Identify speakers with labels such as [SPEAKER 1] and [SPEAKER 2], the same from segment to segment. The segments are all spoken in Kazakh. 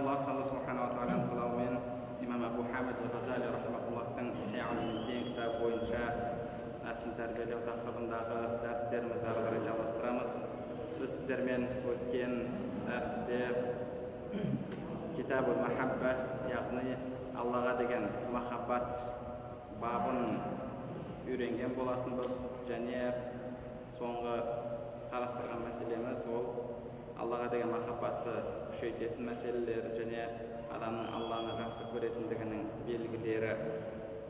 [SPEAKER 1] алла тағала субханала тағаланың қалауымен имам әбу хамид ғазали рахматуллахтың кітабы бойынша нәпсін тәрбиелеу тақырыбындағы дәрістерімізді ары қарай жалғастырамыз біз сіздермен өткен дәрісте китабу махабба яғни аллаға деген махаббат бабын үйренген болатынбыз және соңғы қарастырған мәселеміз ол аллаға деген махаббатты күшейтетін мәселелер және адамның алланы жақсы көретіндігінің белгілері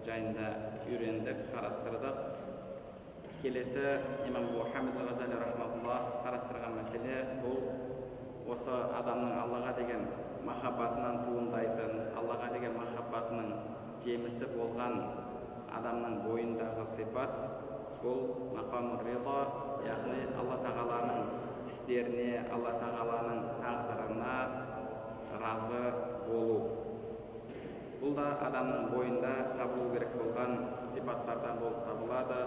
[SPEAKER 1] жайында үйрендік қарастырдық. Келесі имам мұхаммед ғазали рахматулла қарастырған мәселе бұл. Осы адамның аллаға деген махаббатынан туындайтын аллаға деген махаббатының жемісі болған адамның бойындағы сипат бұл мақам ридо яғни алла тағаланың істеріне алла тағаланың тағдырына разы болу. Бұл да адамның бойында табылу керек болған сипаттардан болып табылады.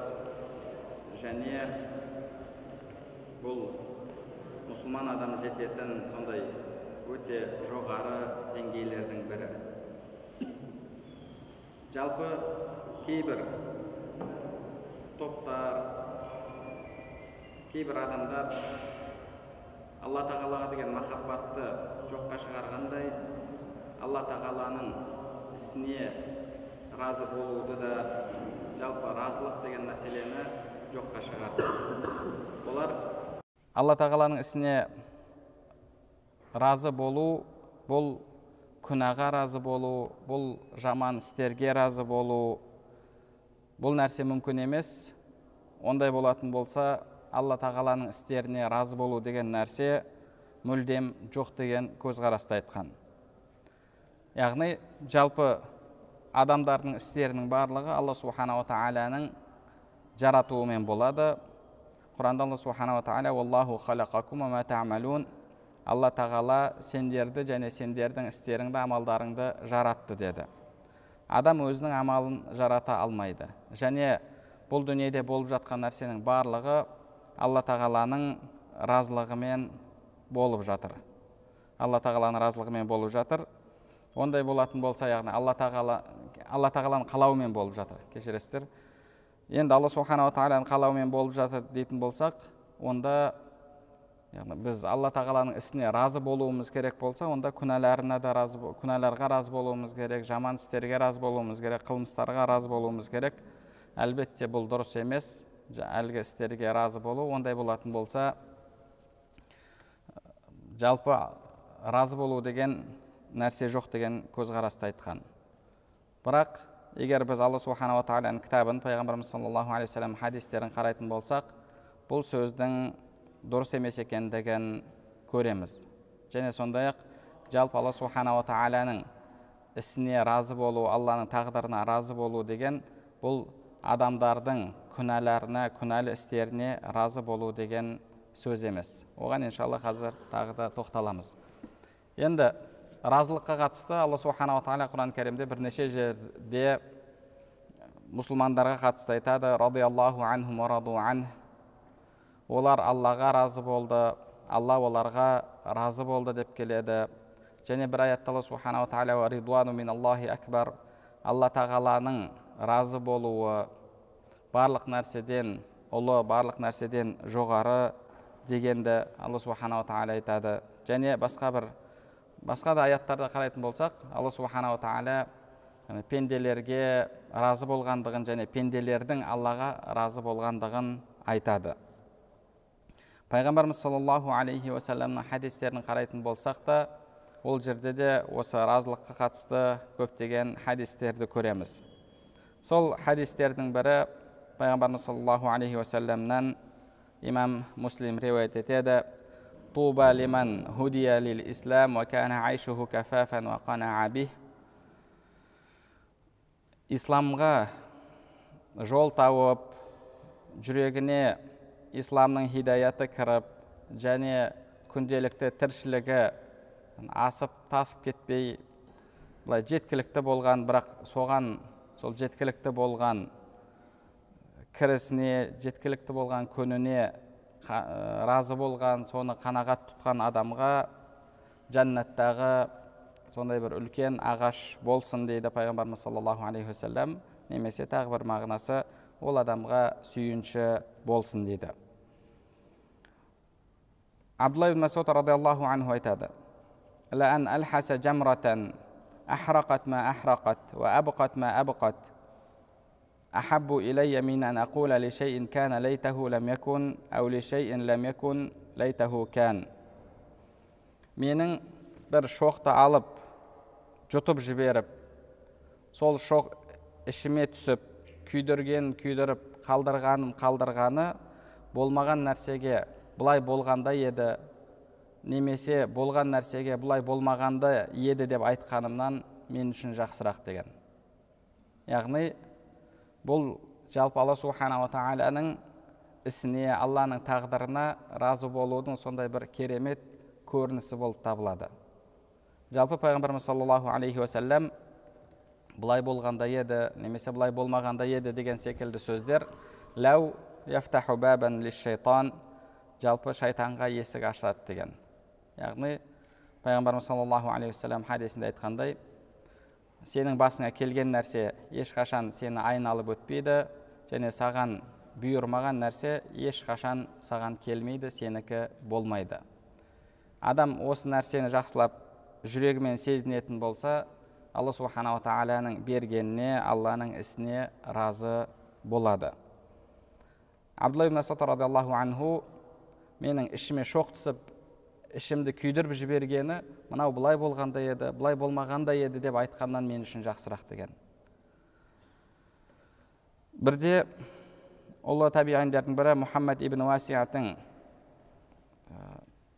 [SPEAKER 1] Және бұл мұсылман адам жететін сондай өте жоғары деңгейлердің бірі. Жалпы кейбір топтар кейбір адамдар алла тағалаға деген махаббатты жоққа шығарғандай алла тағаланың ісіне разы болуды да жалпы разылық деген мәселені жоққа шығарды. Олар
[SPEAKER 2] алла тағаланың ісіне разы болу бұл күнәға разы болу бұл жаман істерге разы болу бұл нәрсе мүмкін емес. Ондай болатын болса алла тағаланың істеріне разы болу деген нәрсе мүлдем жоқ деген көзқарасты айтқан. Яғни жалпы адамдардың істерінің барлығы алла субханала тағаланың жаратуымен болады. Құранда алла субханала тағала алла тағала сендерді және сендердің істеріңді амалдарыңды жаратты деді. Адам өзінің амалын жарата алмайды. Және бұл дүниеде болып жатқан нәрсенің барлығы алла тағаланың разылығымен болып жатыр. Алла тағаланың разылығымен болып жатыр. Ондай болатын болса яғни алла тағала алла тағаланың қалауымен болып жатыр. Кешіресіздер. Енді алла субханала тағаланың қалауымен болып жатыр дейтін болсақ онда яғни біз алла тағаланың ісіне разы болуымыз керек болса онда күнәларына да разы күнәларға разы болуымыз керек жаман істерге разы болуымыз керек қылмыстарға разы болуымыз керек. Әлбетте бұл дұрыс емес. Әлгі істерге разы болу ондай болатын болса жалпы разы болу деген нәрсе жоқ деген көзқарасты айтқан. Бірақ егер біз алла субханала тағаланың кітабын пайғамбарымыз саллаллаху алейхи вассалам хадистерін қарайтын болсақ бұл сөздің дұрыс емес екендігін көреміз. Және сондай ақ жалпы алла субханала тағаланың ісіне разы болу алланың тағдырына разы болу деген бұл адамдардың күнәларына күнәлі істеріне разы болу деген сөз емес оған иншалла қазір тағы да тоқталамыз енді разылыққа қатысты алла субханала тағала құран кәрімде бірнеше жерде мұсылмандарға қатысты айтады радиаллаху анху ан олар аллаға разы болды алла оларға разы болды деп келеді және бір аятта алла субханала тағала ридуану миналлахи акбар алла тағаланың разы болуы барлық нәрседен ұлы барлық нәрседен жоғары дегенді алла субханала тағала айтады. Және басқа бір басқа да аяттарда қарайтын болсақ алла субханала тағала пенделерге разы болғандығын және пенделердің аллаға разы болғандығын айтады. Пайғамбарымыз саллаллаху алейхи уассаламның хадистерін қарайтын болсақ та ол жерде де осы разылыққа қатысты көптеген хадистерді көреміз. Сол хадистердің бірі пайғамбарымыз саллаллаху алейхи уассаламнан имам муслим риуаят етеді туба лиман худия лил ислам уакана айшуху кафафан исламға жол тауып жүрегіне исламның хидаяты кіріп және күнделікті тіршілігі асып тасып кетпей былай жеткілікті болған бірақ соған сол жеткілікті болған кірісіне жеткілікті болған күніне разы болған соны қанағат тұтқан адамға жәннаттағы сондай бір үлкен ағаш болсын дейді пайғамбарымыз саллаллаху алейхи уассалам немесе тағы бір мағынасы ол адамға сүйінші болсын дейді абдулла ибн масуд радиаллаху анху айтады أحرقت ما أحرقت وأبقت ما أبقت أحب إلي من أن أقول لشيء كان ليته لم يكن أو لشيء لم يكن ليته كان менің бір шоқты алып жұтып жіберіп сол шоқ ішіме түсіп күйдірген күйдіріп қалдырғаным қалдырғаны болмаған нәрсеге былай болғанда еді немесе болған нәрсеге бұлай болмағанда еді деп айтқанымнан мен үшін жақсырақ деген яғни бұл жалпы алла субханала тағаланың ісіне алланың тағдырына разы болудың сондай бір керемет көрінісі болып табылады. Жалпы пайғамбарымыз саллаллаху алейхи уассалам былай болғанда еді немесе былай болмағанда еді деген секілді сөздер ләу яфтаху бабан жалпы шайтанға есік ашады деген. Яғни пайғамбарымыз саллаллаху алейхи уассалам хадисінде айтқандай сенің басыңа келген нәрсе ешқашан сені айналып өтпейді және саған бұйырмаған нәрсе ешқашан саған келмейді сенікі болмайды. Адам осы нәрсені жақсылап жүрегімен сезінетін болса алла субханала тағаланың бергеніне алланың ісіне разы болады. Абдулла ибн радиаллаху анху менің ішіме шоқ түсіп ішімді күйдіріп жібергені мынау былай болғанда еді былай болмағанда еді деп айтқаннан мен үшін жақсырақ деген. Бірде ұлы табиғиндердің бірі мұхаммад ибн уасиятың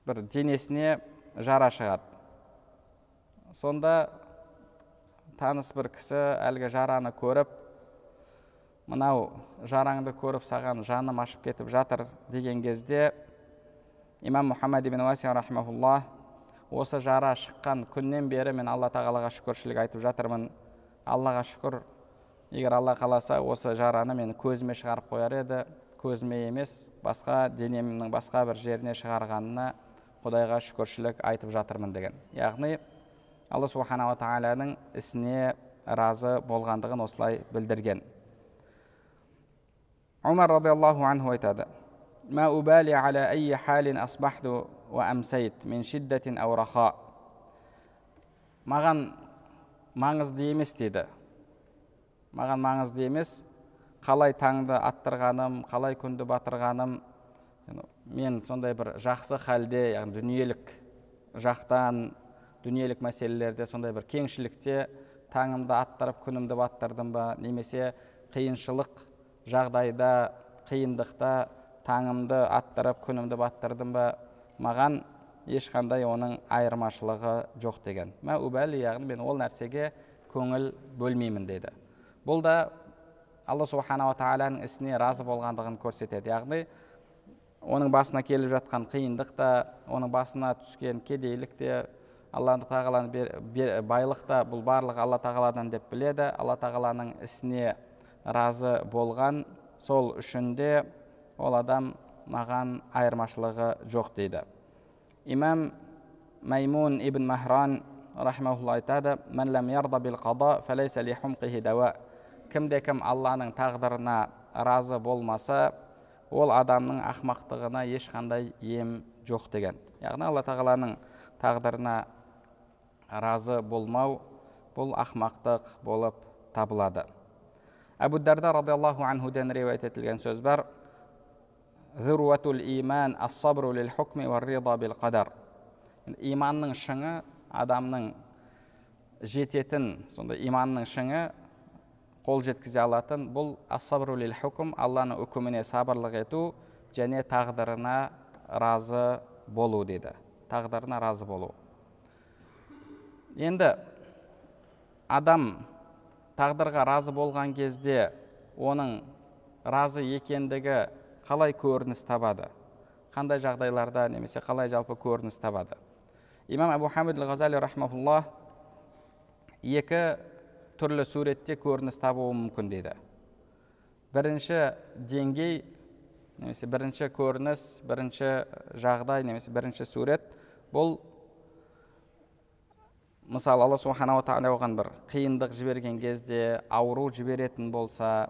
[SPEAKER 2] бір денесіне жара шығады. Сонда таныс бір кісі әлгі жараны көріп мынау жараңды көріп саған жаным ашып кетіп жатыр деген кезде имам мұхаммад ибн уаси рахмаулла осы жара шыққан күннен бері мен алла тағалаға шүкіршілік айтып жатырмын. Аллаға шүкір. Егер алла қаласа осы жараны мен көзіме шығарып қояр еді. Көзіме емес басқа денемнің басқа бір жеріне шығарғанына құдайға шүкіршілік айтып жатырмын деген. Яғни алла субханала тағаланың ісіне разы болғандығын осылай білдірген. Омар радиаллаху анху айтады. ما أبالي على أي حال أصبحت وأمسيت من شدة أو رخاء маған маңызды емес деді маған маңызды емес қалай таңды аттырғаным қалай күнді батырғаным мен сондай бір жақсы халде яғни дүниелік жақтан дүниелік мәселелерде сондай бір кеңшілікте таңымды аттырып күнімді баттырдым ба немесе қиыншылық жағдайда қиындықта таңымды аттырып күнімді баттырдым ба маған ешқандай оның айырмашылығы жоқ деген. Мә убәли яғни мен ол нәрсеге көңіл бөлмеймін деді бұл да алла субханала тағаланың ісіне разы болғандығын көрсетеді. Яғни оның басына келіп жатқан қиындық та оның басына түскен кедейлік те алла тағаланың байлық та бұл барлығы алла тағаладан деп біледі. Алла тағаланың ісіне разы болған сол үшін де ол адам маған айырмашылығы жоқ дейді. Имам маймун ибн махран рахмаулла айтады кімде кім алланың тағдырына разы болмаса ол адамның ақмақтығына ешқандай ем жоқ деген. Яғни алла тағаланың тағдырына разы болмау бұл ақмақтық болып табылады. Әбу дарда радиаллаху анхуден риуаят етілген сөз бар. Иман иманның шыңы адамның жететін сондай иманның шыңы қол жеткізе алатын бұл ассабру лил хукм алланың үкіміне сабырлық ету және тағдырына разы болу деді тағдырына разы болу енді адам тағдырға разы болған кезде оның разы екендігі қалай көрініс табады? Қандай жағдайларда немесе қалай жалпы көрініс табады? Имам абу хамид ғазали рахмаулла екі түрлі суретте көрініс табуы мүмкін дейді. Бірінші деңгей немесе бірінші көрініс бірінші жағдай немесе бірінші сурет бұл мысалы алла субханала тағала оған бір қиындық жіберген кезде ауру жіберетін болса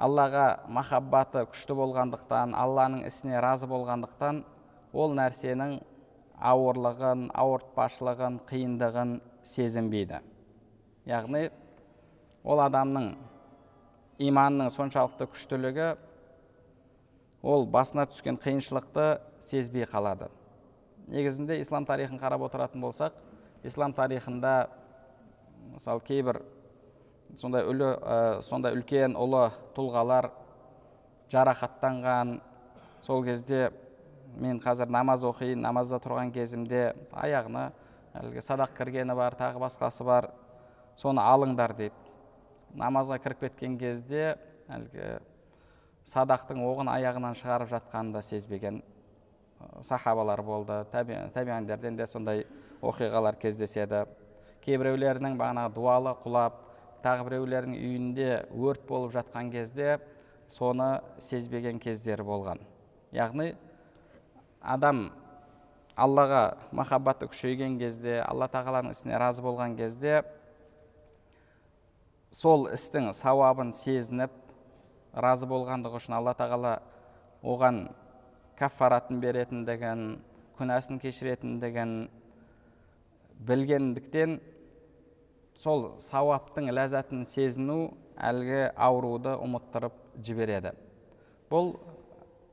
[SPEAKER 2] аллаға махаббаты күшті болғандықтан алланың ісіне разы болғандықтан ол нәрсенің ауырлығын ауыртпашылығын қиындығын сезінбейді. Яғни ол адамның иманының соншалықты күштілігі ол басына түскен қиыншылықты сезбей қалады. Негізінде ислам тарихын қарап отыратын болсақ ислам тарихында мысалы кейбір сондай үлі сондай үлкен ұлы тұлғалар жарақаттанған. Сол кезде мен қазір намаз оқиын намазда тұрған кезімде аяғына әлгі садақ кіргені бар тағы басқасы бар. Соны алыңдар дейді намазға кіріп кеткен кезде әлгі садақтың оғын аяғынан шығарып жатқанын да сезбеген сахабалар болды. Тәбиандерден де сондай оқиғалар кездеседі. Кейбіреулерінің бағанағы дуалы құлап тағы біреулердің үйінде өрт болып жатқан кезде соны сезбеген кездері болған. Яғни адам аллаға махаббаты күшейген кезде алла тағаланың ісіне разы болған кезде сол істің сауабын сезініп разы болғандығы үшін алла тағала оған каффаратын беретіндігін күнәсін кешіретіндігін білгендіктен сол сауаптың ләззатын сезіну әлгі ауруды ұмыттырып жібереді. Бұл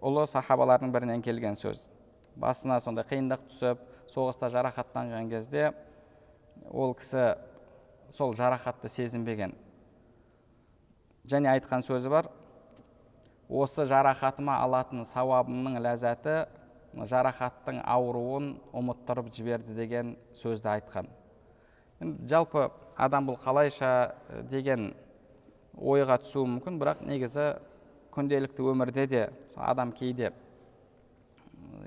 [SPEAKER 2] ұлы сахабалардың бірінен келген сөз. Басына сондай қиындық түсіп соғыста жарақаттанған кезде ол кісі сол жарақатты сезінбеген. Және айтқан сөзі бар осы жарақатыма алатын сауабымның ләззаты жарақаттың ауруын ұмыттырып жіберді деген сөзді айтқан. Жалпы адам бұл қалайша деген ойға түсуі мүмкін бірақ негізі күнделікті өмірде де адам кейде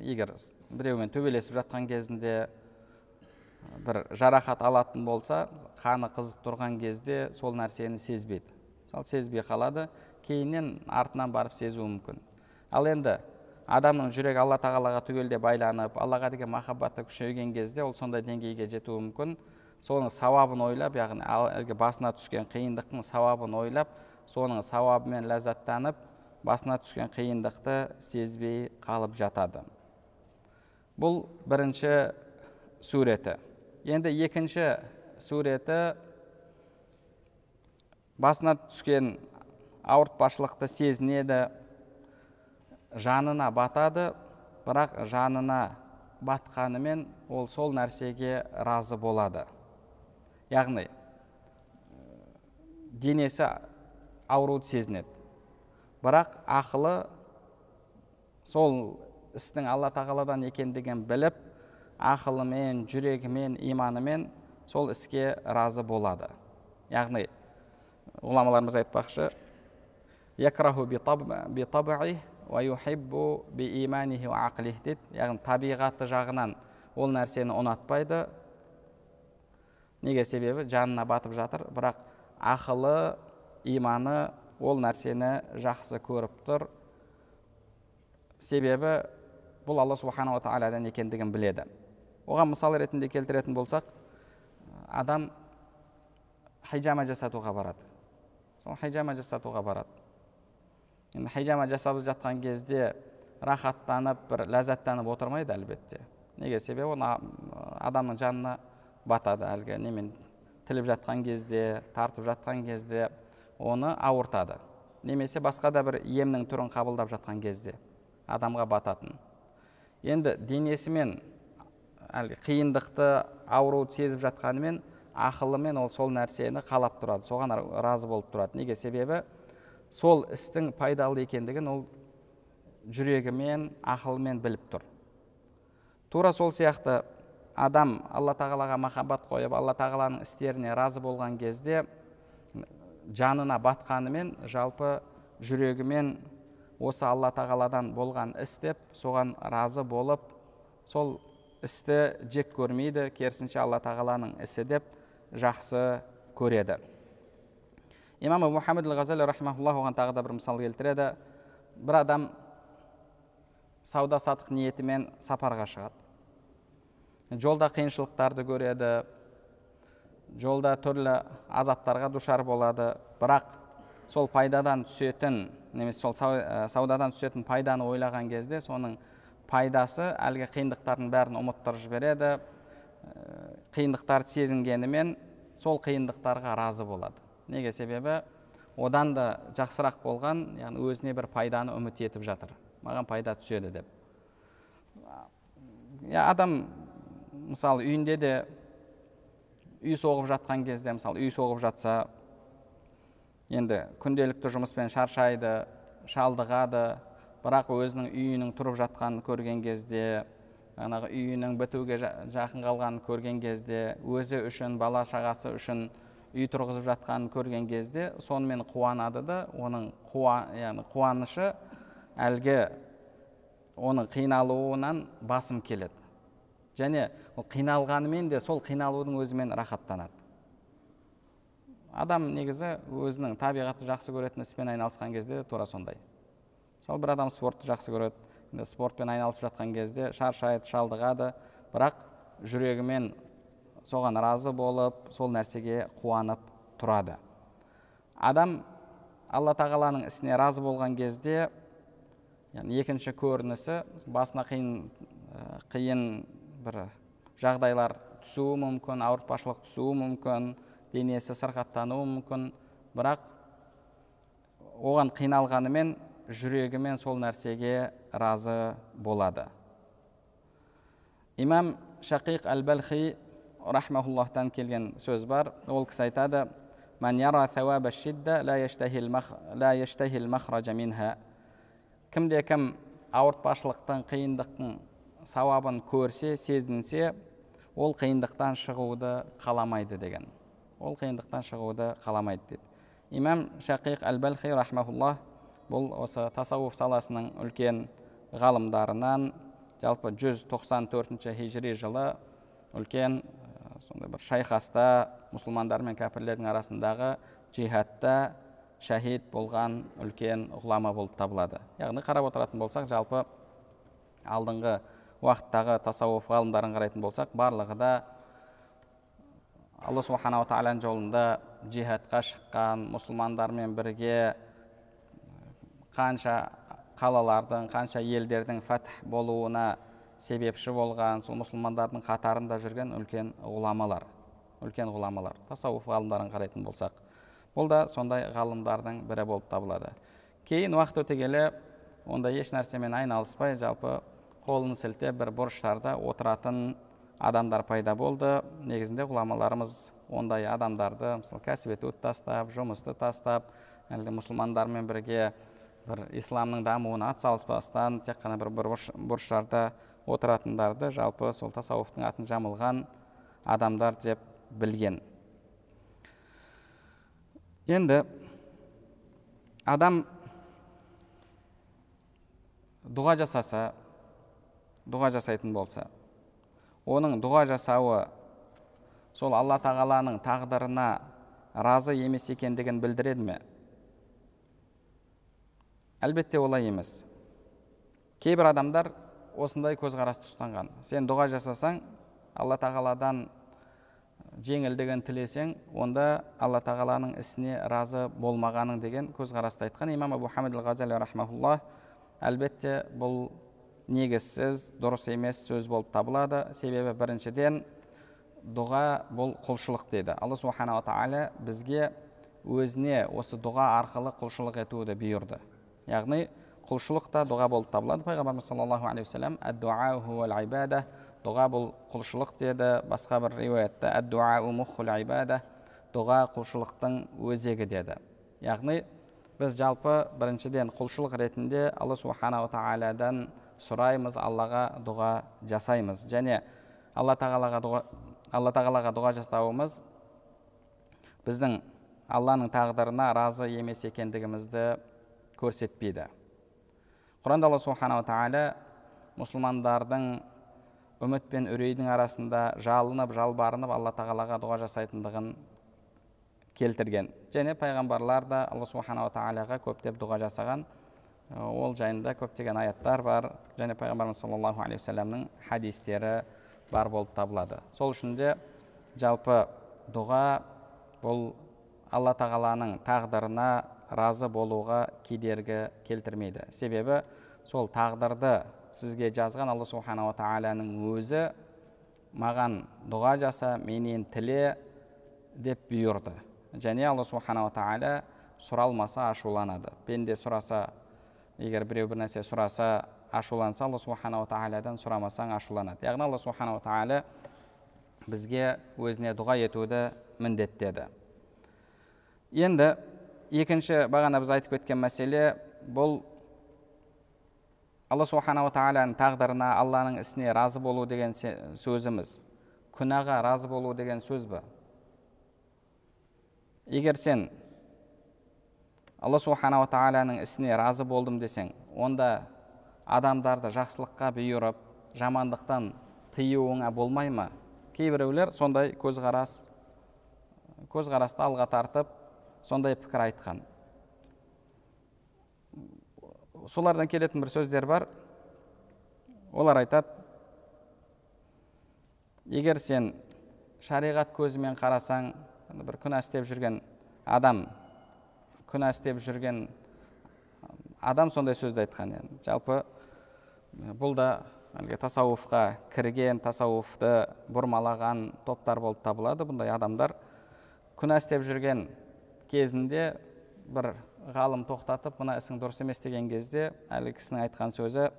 [SPEAKER 2] егер біреумен төбелесіп жатқан кезінде бір жарақат алатын болса қаны қызып тұрған кезде сол нәрсені сезбейді. Мысалы сезбей қалады кейіннен артынан барып сезуі мүмкін. Ал енді адамның жүрегі алла тағалаға түгелде байланып аллаға деген махаббаты күшейген кезде ол сондай деңгейге жетуі мүмкін. Соның сауабын ойлап яғни әлгі басына түскен қиындықтың сауабын ойлап соның сауабымен ләззаттанып басына түскен қиындықты сезбей қалып жатады. Бұл бірінші суреті. Енді екінші суреті басына түскен ауыртпашылықты сезінеді жанына батады бірақ жанына батқанымен ол сол нәрсеге разы болады. Яғни денесі ауруды сезінеді. Бірақ ақылы сол істің алла тағаладан екендігін біліп ақылымен жүрегімен иманымен сол іске разы болады. Яғни ғұламаларымыз айтпақшы яғни табиғаты жағынан ол нәрсені ұнатпайды неге себебі жанына батып жатыр бірақ ақылы иманы ол нәрсені жақсы көріп тұр. Себебі бұл алла субханала тағаладан екендігін біледі. Оған мысал ретінде келтіретін болсақ адам хижама жасатуға барады. Сол хижама жасатуға барады. Енді хижама жасап жатқан кезде рахаттанып бір ләззаттанып отырмайды әлбетте. Неге? Себебі оны адамның жанына батады әлгі немен тіліп жатқан кезде тартып жатқан кезде оны ауыртады. Немесе басқа да бір емнің түрін қабылдап жатқан кезде адамға бататын. Енді денесімен әлгі қиындықты ауруды сезіп жатқанымен ақылымен ол сол нәрсені қалап тұрады соған разы болып тұрады. Неге себебі? Сол істің пайдалы екендігін ол жүрегімен ақылымен біліп тұр. Тура сол сияқты адам алла тағалаға махаббат қойып алла тағаланың істеріне разы болған кезде жанына батқанымен жалпы жүрегімен осы алла тағаладан болған іс деп соған разы болып сол істі жек көрмейді керісінше алла тағаланың ісі деп жақсы көреді. Имам мұхаммед ғазали рахмаулла оған тағы да бір мысал келтіреді. Бір адам сауда саттық ниетімен сапарға шығады. Жолда қиыншылықтарды көреді жолда түрлі азаптарға душар болады. Бірақ сол пайдадан түсетін немесе сол саудадан түсетін пайданы ойлаған кезде соның пайдасы әлгі қиындықтардың бәрін ұмыттырып жібереді. Қиындықтарды сезінгенімен сол қиындықтарға разы болады. Неге себебі? Одан да жақсырақ болған яғни өзіне бір пайданы үміт етіп жатыр. Маған пайда түседі деп. Я адам мысалы үйінде де үй соғып жатқан кезде мысалы үй соғып жатса енді күнделікті жұмыспен шаршайды шалдығады бірақ өзінің үйінің тұрып жатқанын көрген кезде жаңағы үйінің бітуге жақын қалғанын көрген кезде өзі үшін бала шағасы үшін үй тұрғызып жатқанын көрген кезде сонымен қуанады да оның қуа, яғни қуанышы әлгі оның қиналуынан басым келеді. Және ол қиналғанымен де сол қиналудың өзімен рахаттанады. Адам негізі өзінің табиғатты жақсы көретін іспен айналысқан кезде тура сондай. Мысалы бір адам спортты жақсы көреді спортпен айналысып жатқан кезде шаршайды шалдығады бірақ жүрегімен соған разы болып сол нәрсеге қуанып тұрады. Адам алла тағаланың ісіне разы болған кезде яғни екінші көрінісі басына қиын қиын бір жағдайлар түсуі мүмкін ауыртпашылық түсуі мүмкін денесі сырқаттануы мүмкін. Бірақ оған қиналғанымен жүрегімен сол нәрсеге разы болады. Имам шақиқ әл балхи рахмауллахтан келген сөз бар. Ол кісі айтады кімде кім ауыртпашылықтың қиындықтың сауабын көрсе сезінсе ол қиындықтан шығуды қаламайды деген. Ол қиындықтан шығуды қаламайды дейді имам шақиқ әл балхи рахмауллах бұл осы тасауф саласының үлкен ғалымдарынан жалпы 194 хижри жылы үлкен сондай бір шайқаста мұсылмандар мен кәпірлердің арасындағы джихадта шәһид болған үлкен ғұлама болып табылады. Яғни қарап отыратын болсақ жалпы алдыңғы уақыттағы тасауф ғалымдарын қарайтын болсақ барлығы да алла субханала тағаланың жолында джихадқа шыққан мұсылмандармен бірге қанша қалалардың қанша елдердің фәтх болуына себепші болған сол мұсылмандардың қатарында жүрген үлкен ғұламалар үлкен ғұламалар тасауф ғалымдарын қарайтын болсақ бұл да сондай ғалымдардың бірі болып табылады. Кейін уақыт өте келе онда еш нәрсемен айналыспай жалпы қолын сілтеп бір бұрыштарда отыратын адамдар пайда болды. Негізінде ғұламаларымыз ондай адамдарды мысалы кәсіп етуді тастап жұмысты тастап әлгі мұсылмандармен бірге бір исламның дамуына атсалыспастан тек қана бір бұрыштарда отыратындарды жалпы сол тасауфтың атын жамылған адамдар деп білген. Енді адам дұға жасаса дұға жасайтын болса. Оның дұға жасауы сол алла тағаланың тағдырына разы емес екендігін білдіреді ме? Әлбетте олай емес. Кейбір адамдар осындай көзқарасты ұстанған. Сен дұға жасасаң алла тағаладан жеңілдігін тілесең онда алла тағаланың ісіне разы болмағаның деген көзқарасты айтқан имам абу хамид әлбетте бұл негізсіз дұрыс емес сөз болып табылады? Себебі біріншіден дұға бұл құлшылық деді алла субханала тағала бізге өзіне осы дұға арқылы құлшылық етуді бұйырды. Яғни құлшылық та дұға болып табылады. Пайғамбарымыз саллаллаху алейхи уассалам дұға бұл құлшылық деді. Басқа бір риуаятта дұға құлшылықтың өзегі деді. Яғни біз жалпы біріншіден құлшылық ретінде алла субханала тағаладан сұраймыз аллаға дұға жасаймыз. Және алла тағалаға дұға алла тағалаға дұға жасауымыз біздің алланың тағдырына разы емес екендігімізді көрсетпейді. Құранда алла субханала тағала мұсылмандардың үміт пен үрейдің арасында жалынып жалбарынып алла тағалаға дұға жасайтындығын келтірген. Және пайғамбарлар да алла субханала тағалаға көптеп дұға жасаған ол жайында көптеген аяттар бар. Және пайғамбарымыз саллаллаху алейхи уассаламның хадистері бар болып табылады. Сол үшін де жалпы дұға бұл алла тағаланың тағдырына разы болуға кедергі келтірмейді. Себебі сол тағдырды сізге жазған алла субханала тағаланың өзі маған дұға жаса менен тіле деп бұйырды. Және алла субханала тағала сұралмаса ашуланады. Пенде сұраса егер біреу бір нәрсе сұраса ашуланса алла субханала тағаладан сұрамасаң ашуланады. Яғни алла субханала тағала бізге өзіне дұға етуді міндеттеді. Енді екінші бағана біз айтып кеткен мәселе бұл алла субханала тағаланың тағдырына алланың ісіне разы болу деген сөзіміз. Күнәға разы болу деген сөз бі егер сен алла субханала тағаланың ісіне разы болдым десең онда адамдарды жақсылыққа бұйырып жамандықтан тыюыңа болмай ма? Кейбіреулер сондай көзқарас көзқарасты алға тартып сондай пікір айтқан. Солардан келетін бір сөздер бар. Олар айтады егер сен шариғат көзімен қарасаң бір күнә істеп жүрген адам күнә істеп жүрген адам сондай сөзді айтқан енді жалпы бұл да әлгі тасауфқа кірген тасауфты бұрмалаған топтар болып табылады бұндай адамдар күнә істеп жүрген кезінде бір ғалым тоқтатып мына ісің дұрыс емес деген кезде әлгі кісінің айтқан сөзі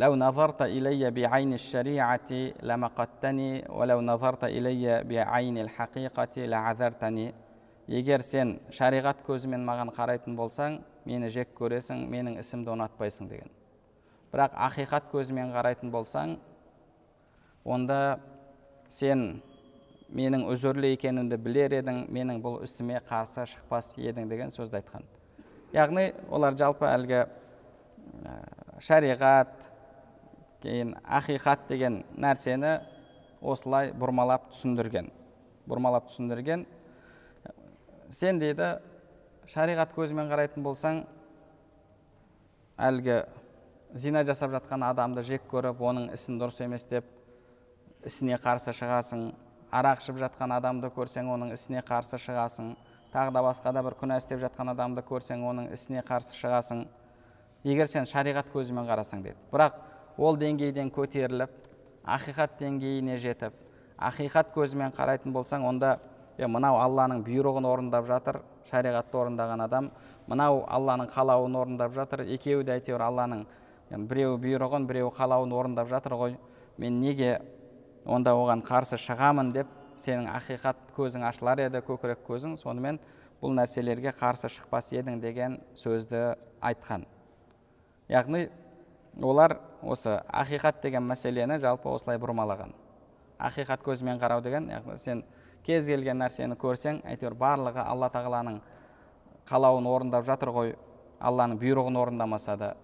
[SPEAKER 2] لو نظرت إلي بعين الشريعة لمقتني ولو نظرت إلي بعين الحقيقة لعذرتني егер сен шариғат көзімен маған қарайтын болсаң мені жек көресің менің ісімді ұнатпайсың деген. Бірақ ақиқат көзімен қарайтын болсаң онда сен менің үзірлі екенімді білер едің менің бұл ісіме қарсы шықпас едің деген сөзді айтқан. Яғни олар жалпы әлгі шариғат кейін ақиқат деген нәрсені осылай бұрмалап түсіндірген. Бұрмалап түсіндірген сен дейді шариғат көзімен қарайтын болсаң әлгі зина жасап жатқан адамды жек көріп оның ісін дұрыс емес деп ісіне қарсы шығасың арақ ішіп жатқан адамды көрсең оның ісіне қарсы шығасың тағы да басқа да бір күнә істеп жатқан адамды көрсең оның ісіне қарсы шығасың. Егер сен шариғат көзімен қарасаң деді бірақ ол деңгейден көтеріліп ақиқат деңгейіне жетіп ақиқат көзімен қарайтын болсаң онда е мынау алланың бұйрығын орындап жатыр шариғатты орындаған адам. Мынау алланың қалауын орындап жатыр екеуі де әйтеуір алланың біреуі бұйрығын біреуі қалауын орындап жатыр ғой. Мен неге онда оған қарсы шығамын деп сенің ақиқат көзің ашылар еді көкірек көзің сонымен бұл нәрселерге қарсы шықпас едің деген сөзді айтқан. Яғни олар осы ақиқат деген мәселені жалпы осылай бұрмалаған. Ақиқат көзімен қарау деген яғни сен кез келген нәрсені көрсең әйтеуір барлығы алла тағаланың қалауын орындап жатыр ғой алланың бұйрығын орындамаса да.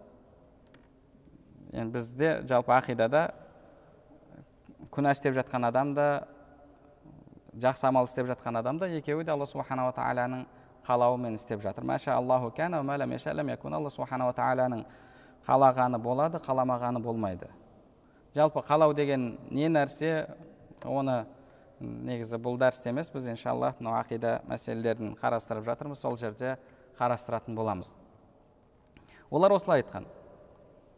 [SPEAKER 2] Енді бізде жалпы ақидада күнә істеп жатқан адам да жақсы амал істеп жатқан адам да екеуі де алла субханала тағаланың қалауымен істеп жатыр. Алла субханала тағаланың қалағаны болады қаламағаны болмайды. Жалпы қалау деген не нәрсе оны негізі бұл дәрісте емес біз иншалла мынау ақида мәселелерін қарастырып жатырмыз сол жерде қарастыратын боламыз. Олар осылай айтқан.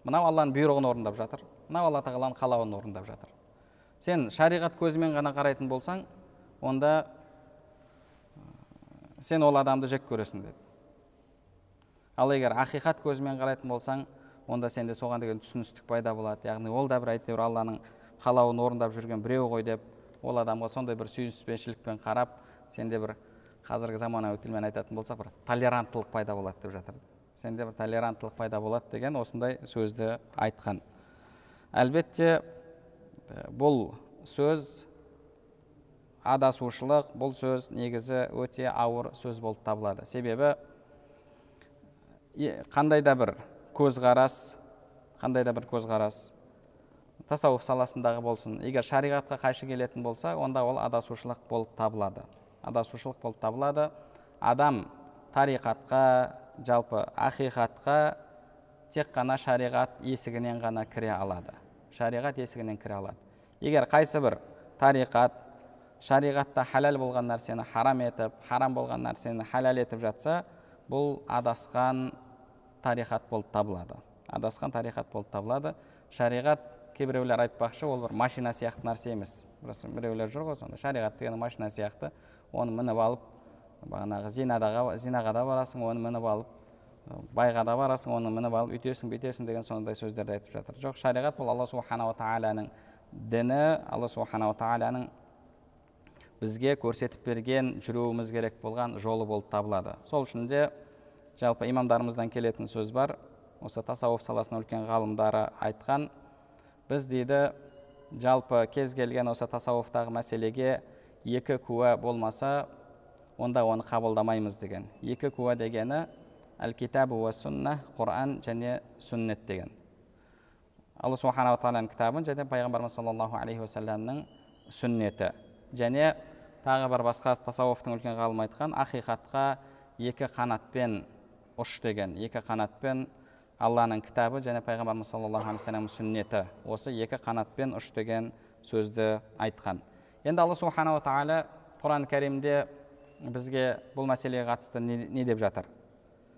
[SPEAKER 2] Мынау алланың бұйрығын орындап жатыр мынау алла тағаланың қалауын орындап жатыр. Сен шариғат көзімен ғана қарайтын болсаң онда сен ол адамды жек көресің деді. Ал егер ақиқат көзімен қарайтын болсаң онда сенде соған деген түсіністік пайда болады. Яғни ол да бір әйтеуір алланың қалауын орындап жүрген біреу ғой деп ол адамға сондай бір сүйіспеншілікпен қарап сенде бір қазіргі заманауи тілмен айтатын болсақ бір толеранттылық пайда болады деп жатыр. Сенде бір толеранттылық пайда болады деген осындай сөзді айтқан. Әлбетте бұл сөз адасушылық бұл сөз негізі өте ауыр сөз болып табылады. Себебі қандай да бір көзқарас қандай да бір көзқарас тасауф саласындағы болсын егер шариғатқа қайшы келетін болса онда ол адасушылық болып табылады. Адасушылық болып табылады. Адам тариқатқа жалпы ақиқатқа тек қана шариғат есігінен ғана кіре алады. Шариғат есігінен кіре алады. Егер қайсы бір тариқат шариғатта халал болған нәрсені харам етіп харам болған нәрсені халал етіп жатса бұл адасқан тариқат болып табылады. Адасқан тариқат болып табылады. Шариғат кейбіреулер айтпақшы ол бір машина сияқты нәрсе емес. Біреулер жүр ғой сонда шариғат деген машина сияқты. Оны мініп алып бағанағы зинадаға зинаға да барасың оны мініп алып байға да барасың оны мініп алып үйтесің бүйтесің деген сондай сөздерді айтып жатыр. Жоқ шариғат бұл алла субханала тағаланың діні. Алла субханала тағаланың бізге көрсетіп берген жүруіміз керек болған жолы болып табылады. Сол үшін де жалпы имамдарымыздан келетін сөз бар. Осы тасауф саласының үлкен ғалымдары айтқан біз дейді жалпы кез келген осы тасауфтағы мәселеге екі куә болмаса онда оны қабылдамаймыз деген екі куә дегені әл китабу уа сунна құран және сүннет деген алла субханала тағаланың кітабын және пайғамбарымыз саллаллаху алейхи уассаламның сүннеті және тағы бір басқа тасауфтың үлкен ғалымы айтқан ақиқатқа екі қанатпен ұш деген екі қанатпен алланың кітабы және пайғамбарымыз саллаллаху алейхи вассалам сүннеті. Осы екі қанатпен ұш деген сөзді айтқан. Енді алла субханала тағала құран кәрімде бізге бұл мәселеге қатысты не, деп жатыр?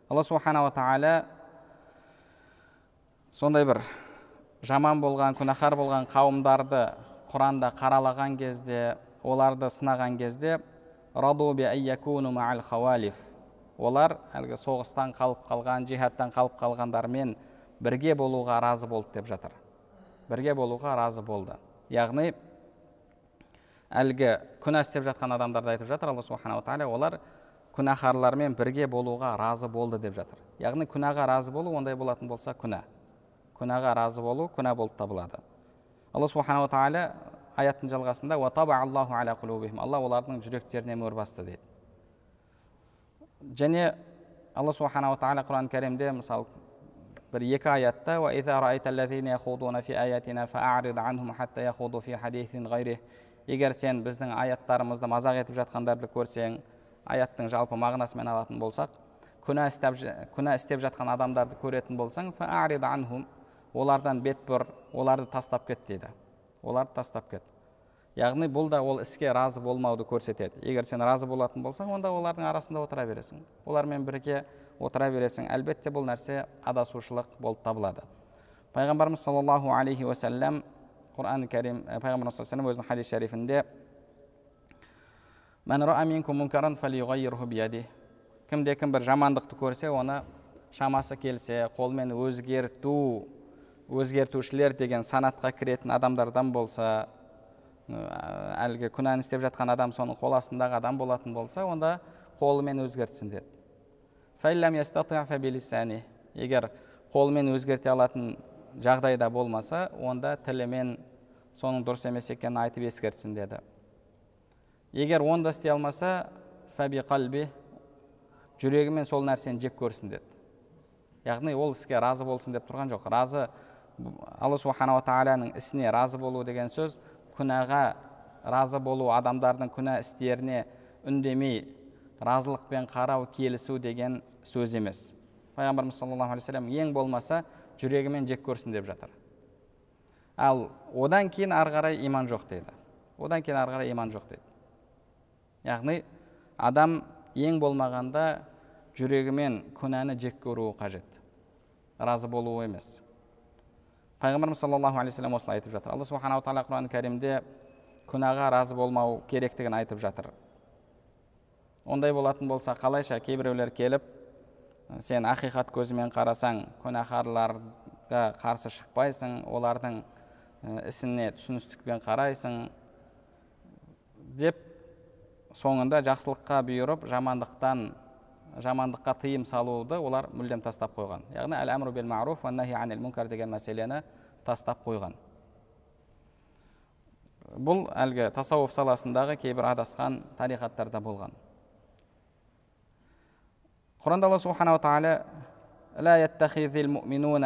[SPEAKER 2] Алла субханала тағала сондай бір жаман болған күнәһар болған қауымдарды құранда қаралаған кезде оларды сынаған кезде олар әлгі соғыстан қалып қалған жихадтан қалып қалғандармен бірге болуға разы болды деп жатыр. Бірге болуға разы болды. Яғни әлгі күнә істеп жатқан адамдарды айтып жатыр алла субханала тағала олар күнәһарлармен бірге болуға разы болды деп жатыр. Яғни күнәға разы болу ондай болатын болса күнә. Күнәға разы болу күнә болып табылады. Алла субханала тағала аяттың жалғасында алла олардың жүректеріне мөр басты дейді. Және алла субханала тағала құран кәрімде мысалы бір екі аятта егер сен біздің аяттарымызды мазақ етіп жатқандарды көрсең аяттың жалпы мағынасымен алатын болсақ күнә істеп, күнә істеп жатқан адамдарды көретін болсаң олардан бет бұр оларды тастап кет дейді оларды тастап кет яғни бұл да ол іске разы болмауды көрсетеді. Егер сен разы болатын болсаң онда олардың арасында отыра бересің. Олармен бірге отыра бересің. Әлбетте бұл нәрсе адасушылық болып табылады. Пайғамбарымыз саллаллаху алейхи уассалам құран кәрим пайғамбарымыз саллаллаху өзінің хадис шарифінде кімде кім бір жамандықты көрсе оны шамасы келсе қолмен өзгерту өзгертушілер деген санатқа кіретін адамдардан болса әлгі күнәні істеп жатқан адам соның қол астындағы адам болатын болса онда қолымен өзгертсін деді. Егер қолымен өзгерте алатын жағдайда болмаса онда тілімен соның дұрыс емес екенін айтып ескертсін деді. Егер оны да істей алмаса фәби қалби жүрегімен сол нәрсені жек көрсін деді. Яғни ол іске разы болсын деп тұрған жоқ. Разы алла субханала тағаланың ісіне разы болу деген сөз күнәға разы болу адамдардың күнә істеріне үндемей разылықпен қарау келісу деген сөз емес. Пайғамбарымыз саллаллаху алейхи вассалам ең болмаса жүрегімен жек көрсін деп жатыр. Ал одан кейін ары қарай иман жоқ дейді. Одан кейін ары қарай иман жоқ дейді. Яғни адам ең болмағанда жүрегімен күнәні жек көруі қажет. Разы болуы емес. Пайғамбарымыз саллаллаху алейхи вассалам осылай айтып жатыр. Алла субханала тағала құран кәрімде күнәға разы болмау керектігін айтып жатыр. Ондай болатын болса қалайша кейбіреулер келіп сен ақиқат көзімен қарасаң күнәһарларға қарсы шықпайсың олардың ісіне түсіністікпен қарайсың деп соңында жақсылыққа бұйырып жамандықтан жамандыққа тыйым салуды олар мүлдем тастап қойған яғни әл әмру бил маруф анил мункар деген мәселені тастап қойған бұл әлгі тасауф саласындағы кейбір адасқан тариқаттарда болған құранда алла субханала тағала لا يتخذ المؤمنون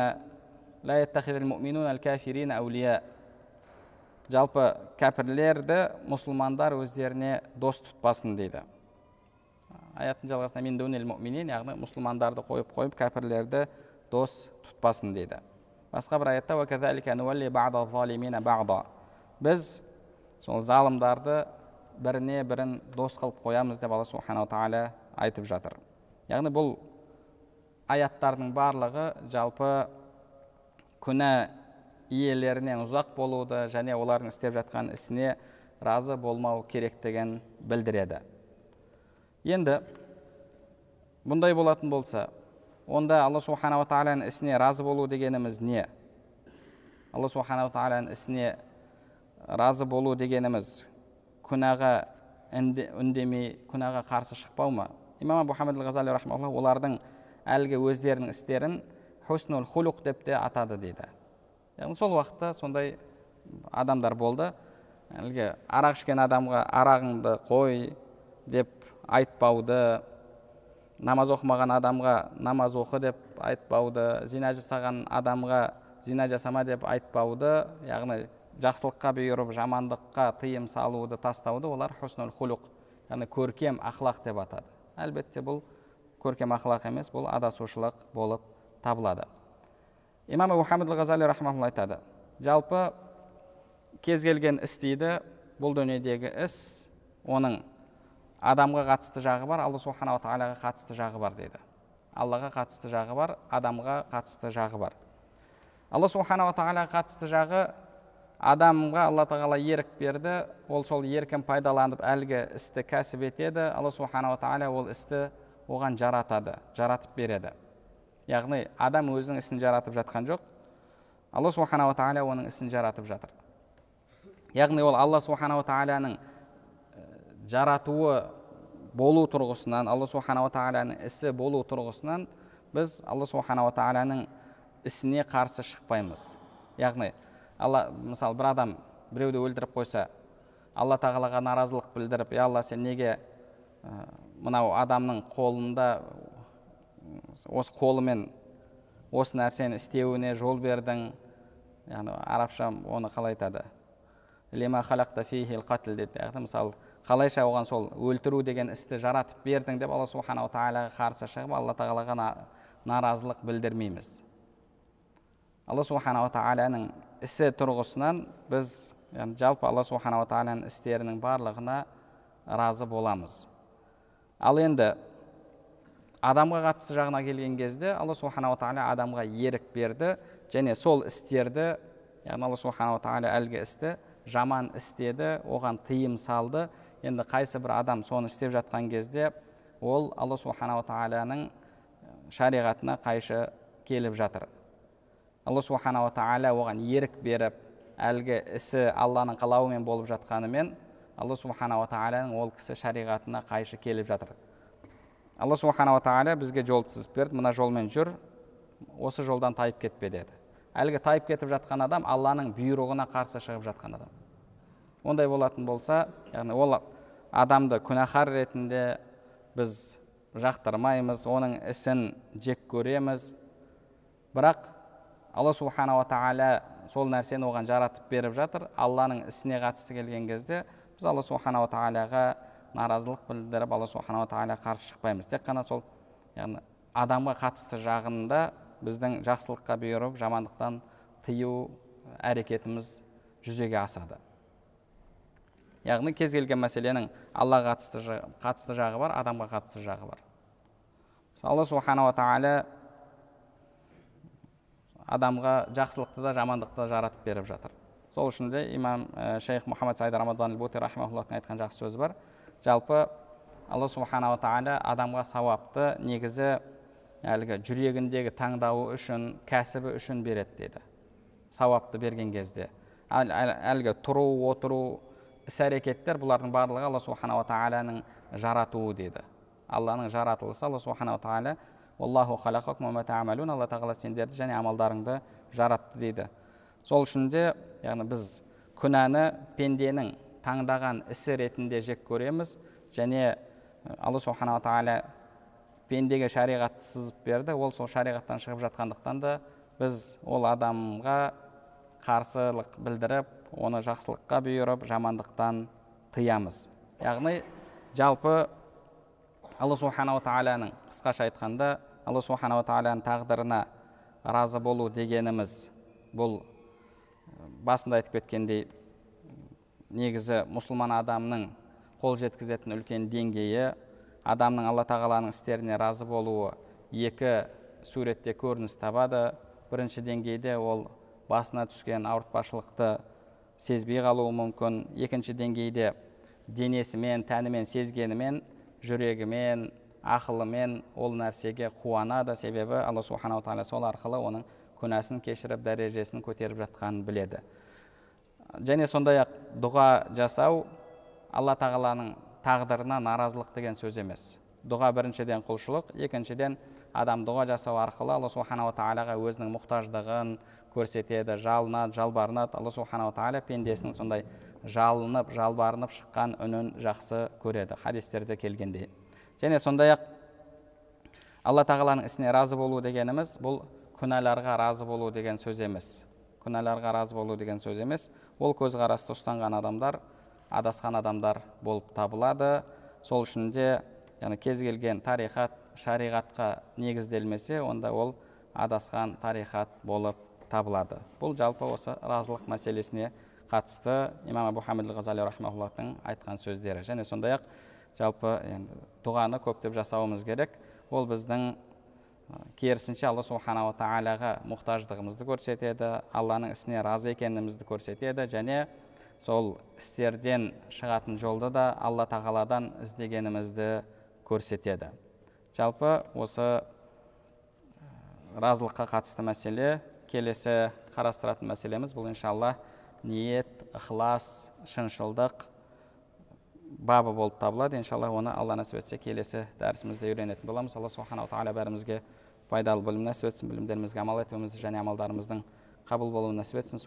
[SPEAKER 2] لا يتخذ المؤمنون الكافرين أولياء жалпы кәпірлерді мұсылмандар өздеріне дос тұтпасын дейді аяттың жалғасында мен мұминин яғни мұсылмандарды қойып қойып кәпірлерді дос тұтпасын дейді басқа бір аятта біз сол залымдарды біріне бірін дос қылып қоямыз деп алла субханала тағала айтып жатыр яғни бұл аяттардың барлығы жалпы күнә иелерінен ұзақ болуды және олардың істеп жатқан ісіне разы болмау керектігін білдіреді енді бұндай болатын болса онда алла субханала тағаланың ісіне разы болу дегеніміз не алла субханала тағаланың ісіне разы болу дегеніміз күнәға үндемей күнәға қарсы шықпау ма имам хамид ғазали олардың әлгі өздерінің істерін хуснул хулуқ деп те атады дейді яғни сол уақытта сондай адамдар болды әлгі арақ ішкен адамға арағыңды қой деп айтпауды намаз оқымаған адамға намаз оқы деп айтпауды зина жасаған адамға зина жасама деп айтпауды яғни жақсылыққа бұйырып жамандыққа тыйым салуды тастауды олар хуснул хулуқ яғни көркем ақлақ деп атады. Әлбетте бұл көркем ақылақ емес бұл адасушылық болып табылады. Имам мұхаммед ғазали рахмаулла айтады жалпы кез келген іс дейді бұл дүниедегі іс оның адамға қатысты жағы бар алла субханала тағалаға қатысты жағы бар дейді. Аллаға қатысты жағы бар адамға қатысты жағы бар. Алла субханала тағалаға қатысты жағы адамға алла тағала ерік берді ол сол еркін пайдаланып әлгі істі кәсіп етеді алла субханала тағала ол істі оған жаратады жаратып береді. Яғни адам өзінің ісін жаратып жатқан жоқ алла субханала тағала оның ісін жаратып жатыр. Яғни ол алла субханала тағаланың жаратуы болу тұрғысынан алла субханала тағаланың ісі болу тұрғысынан біз алла субханала тағаланың ісіне қарсы шықпаймыз. Яғни алла мысалы бір адам біреуді өлтіріп қойса алла тағалаға наразылық білдіріп е алла сен неге мынау адамның қолында осы қолымен осы нәрсені істеуіне жол бердің? Яғни арабша оны қалай айтады? Дейді мысалы қалайша оған сол өлтіру деген істі жаратып бердің деп алла субханала тағалаға қарсы шығып алла тағалаға наразылық білдірмейміз. Алла субханала тағаланың ісі тұрғысынан біз яғни жалпы алла субханала тағаланың істерінің барлығына разы боламыз. Ал енді адамға қатысты жағына келген кезде алла субханала тағала адамға ерік берді және сол істерді яғни алла субханала тағала әлгі істі жаман істеді оған тыйым салды. Енді қайсы бір адам соны істеп жатқан кезде ол алла субханала тағаланың шариғатына қайшы келіп жатыр. Алла субханала тағала оған ерік беріп әлгі ісі алланың қалауымен болып жатқанымен алла субханала тағаланың ол кісі шариғатына қайшы келіп жатыр. Алла субханала тағала бізге жол сызып берді мына жолмен жүр осы жолдан тайып кетпе деді. Әлгі тайып кетіп жатқан адам алланың бұйрығына қарсы шығып жатқан адам. Ондай болатын болса яғни ол адамды күнәһар ретінде біз жақтырмаймыз оның ісін жек көреміз. Бірақ алла субханала тағала сол нәрсені оған жаратып беріп жатыр. Алланың ісіне қатысты келген кезде біз алла субханала тағалаға наразылық білдіріп алла субханала тағалаға қарсы шықпаймыз. Тек қана сол яғни адамға қатысты жағында біздің жақсылыққа бұйырып жамандықтан тыю әрекетіміз жүзеге асады. Яғни кез келген мәселенің аллаға қатысты, қатысты жағы бар адамға қатысты жағы бар. Алла субханала тағала адамға жақсылықты да жамандықты да жаратып беріп жатыр. Сол үшін де имам ә, шейх мұхаммад саид рамадан бути айтқан жақсы сөзі бар. Жалпы алла субханала тағала адамға сауапты негізі әлгі жүрегіндегі таңдауы үшін кәсібі үшін береді дейді сауапты берген кезде. Әл, әл, әлгі тұру отыру іс әрекеттер бұлардың барлығы алла субханала тағаланың жаратуы дейді алланың жаратылысы алла субханала тағала алла тағала сендерді және амалдарыңды жаратты дейді сол үшін де яғни біз күнәні пенденің таңдаған ісі ретінде жек көреміз және алла субханала тағала пендеге шариғатты сызып берді. Ол сол шариғаттан шығып жатқандықтан да біз ол адамға қарсылық білдіріп оны жақсылыққа бұйырып жамандықтан тыямыз. Яғни жалпы алла субханала тағаланың қысқаша айтқанда алла субханала тағаланың тағдырына разы болу дегеніміз бұл басында айтып кеткендей негізі мұсылман адамның қол жеткізетін үлкен деңгейі адамның алла тағаланың істеріне разы болуы екі суретте көрініс табады. Бірінші деңгейде ол басына түскен ауыртпашылықты сезбей қалуы мүмкін. Екінші деңгейде денесімен тәнімен сезгенімен жүрегімен ақылымен ол нәрсеге қуанады. Себебі алла субханала тағала сол арқылы оның күнәсін кешіріп дәрежесін көтеріп жатқанын біледі. Және сондай ақ дұға жасау алла тағаланың тағдырына наразылық деген сөз емес. Дұға біріншіден құлшылық екіншіден адам дұға жасау арқылы алла субханала тағалаға өзінің мұқтаждығын көрсетеді жалынады жалбарынады. Алла субханала тағала пендесінің сондай жалынып жалбарынып шыққан үнін жақсы көреді хадистерде келгендей. Және сондай ақ алла тағаланың ісіне разы болу дегеніміз бұл күнәларға разы болу деген сөз емес. Күнәларға разы болу деген сөз емес. Ол көзқарасты ұстанған адамдар адасқан адамдар болып табылады. Сол үшін де яғни кез келген тарихат шариғатқа негізделмесе онда ол адасқан тарихат болып табылады. Бұл жалпы осы разылық мәселесіне қатысты имам абу хамид ғазали айтқан сөздері. Және сондай ақ жалпы енді дұғаны көптеп жасауымыз керек. Ол біздің керісінше алла субханала тағалаға мұқтаждығымызды көрсетеді алланың ісіне разы екенімізді көрсетеді. Және сол істерден шығатын жолды да алла тағаладан іздегенімізді көрсетеді. Жалпы осы разылыққа қатысты мәселе келесі қарастыратын мәселеміз бұл иншалла ниет ықылас шыншылдық бабы болып табылады. Иншалла оны алла нәсіп етсе келесі дәрісімізде үйренетін боламыз. Алла субханала тағала бәрімізге пайдалы білім нәсіп етсін білімдерімізге амал етуімізді және амалдарымыздың қабыл болуын нәсіп етсін.